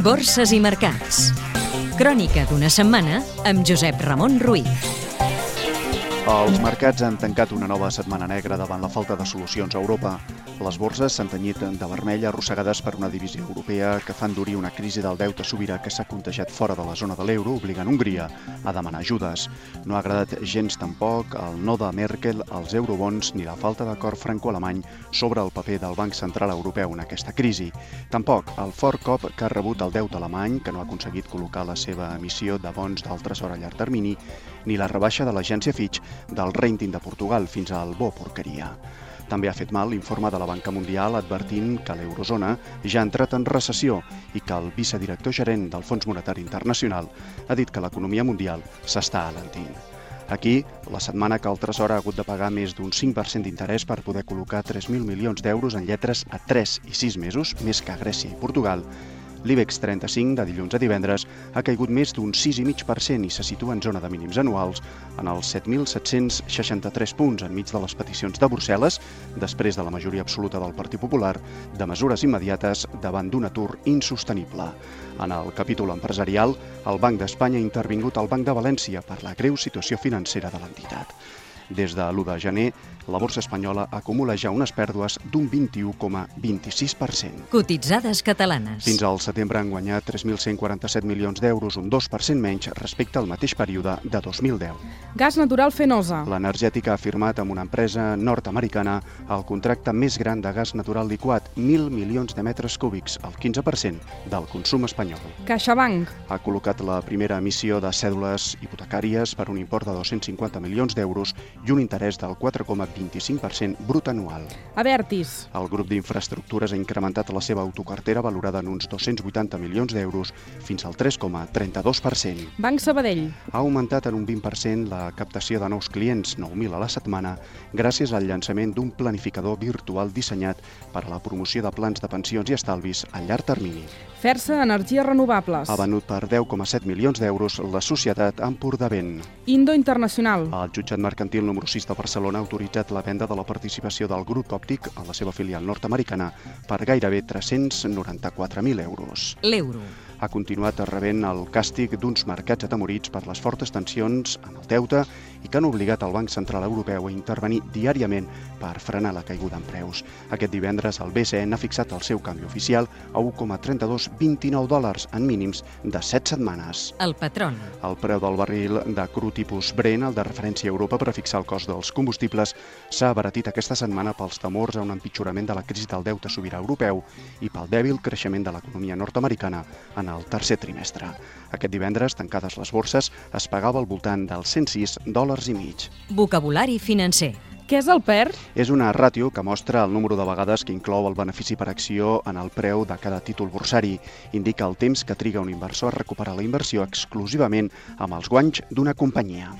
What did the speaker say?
Borses i mercats. Crònica d'una setmana amb Josep Ramon Ruiz. Els mercats han tancat una nova setmana negra davant la falta de solucions a Europa. Les borses s'han tenyit de vermell arrossegades per una divisió europea que fa endurir una crisi del deute sobirà que s'ha contagiat fora de la zona de l'euro, obligant Hongria a demanar ajudes. No ha agradat gens tampoc el no de Merkel als eurobons ni la falta d'acord franco-alemany sobre el paper del Banc Central Europeu en aquesta crisi. Tampoc el fort cop que ha rebut el deute alemany, que no ha aconseguit col·locar la seva emissió de bons d'altres hora a llarg termini, ni la rebaixa de l'agència Fitch del rating de Portugal fins al bo porqueria. També ha fet mal l'informe de la Banca Mundial advertint que l'eurozona ja ha entrat en recessió i que el vicedirector gerent del Fons Monetari Internacional ha dit que l'economia mundial s'està alentint. Aquí, la setmana que el Tresor ha hagut de pagar més d'un 5% d'interès per poder col·locar 3.000 milions d'euros en lletres a 3 i 6 mesos, més que a Grècia i Portugal, L'IBEX 35, de dilluns a divendres, ha caigut més d'un 6,5% i se situa en zona de mínims anuals en els 7.763 punts enmig de les peticions de Brussel·les, després de la majoria absoluta del Partit Popular, de mesures immediates davant d'un atur insostenible. En el capítol empresarial, el Banc d'Espanya ha intervingut al Banc de València per la greu situació financera de l'entitat. Des de l'1 de gener, la borsa espanyola acumula ja unes pèrdues d'un 21,26%. Cotitzades catalanes. Fins al setembre han guanyat 3.147 milions d'euros, un 2% menys respecte al mateix període de 2010. Gas natural fenosa. L'energètica ha firmat amb una empresa nord-americana el contracte més gran de gas natural liquat, 1.000 milions de metres cúbics, el 15% del consum espanyol. CaixaBank. Ha col·locat la primera emissió de cèdules hipotecàries per un import de 250 milions d'euros i un interès del 4,25% brut anual. Avertis. El grup d'infraestructures ha incrementat la seva autocartera valorada en uns 280 milions d'euros fins al 3,32%. Banc Sabadell. Ha augmentat en un 20% la captació de nous clients, 9.000 a la setmana, gràcies al llançament d'un planificador virtual dissenyat per a la promoció de plans de pensions i estalvis a llarg termini. Fersa Energies Renovables. Ha venut per 10,7 milions d'euros la societat Empordavent. Indo Internacional. El jutjat mercantil número 6 de Barcelona ha autoritzat la venda de la participació del grup òptic a la seva filial nord-americana per gairebé 394.000 euros. L'euro ha continuat rebent el càstig d'uns mercats atemorits per les fortes tensions en el deute i que han obligat el Banc Central Europeu a intervenir diàriament per frenar la caiguda en preus. Aquest divendres el BCE ha fixat el seu canvi oficial a 1,3229 dòlars en mínims de 7 setmanes. El patrón. El preu del barril de cru tipus Brent, el de referència a Europa per a fixar el cost dels combustibles, s'ha abaratit aquesta setmana pels temors a un empitjorament de la crisi del deute sobirà europeu i pel dèbil creixement de l'economia nord-americana en el tercer trimestre. Aquest divendres, tancades les borses, es pagava al voltant dels 106 dòlars i mig. Vocabulari financer. Què és el PER? És una ràtio que mostra el número de vegades que inclou el benefici per acció en el preu de cada títol borsari. Indica el temps que triga un inversor a recuperar la inversió exclusivament amb els guanys d'una companyia.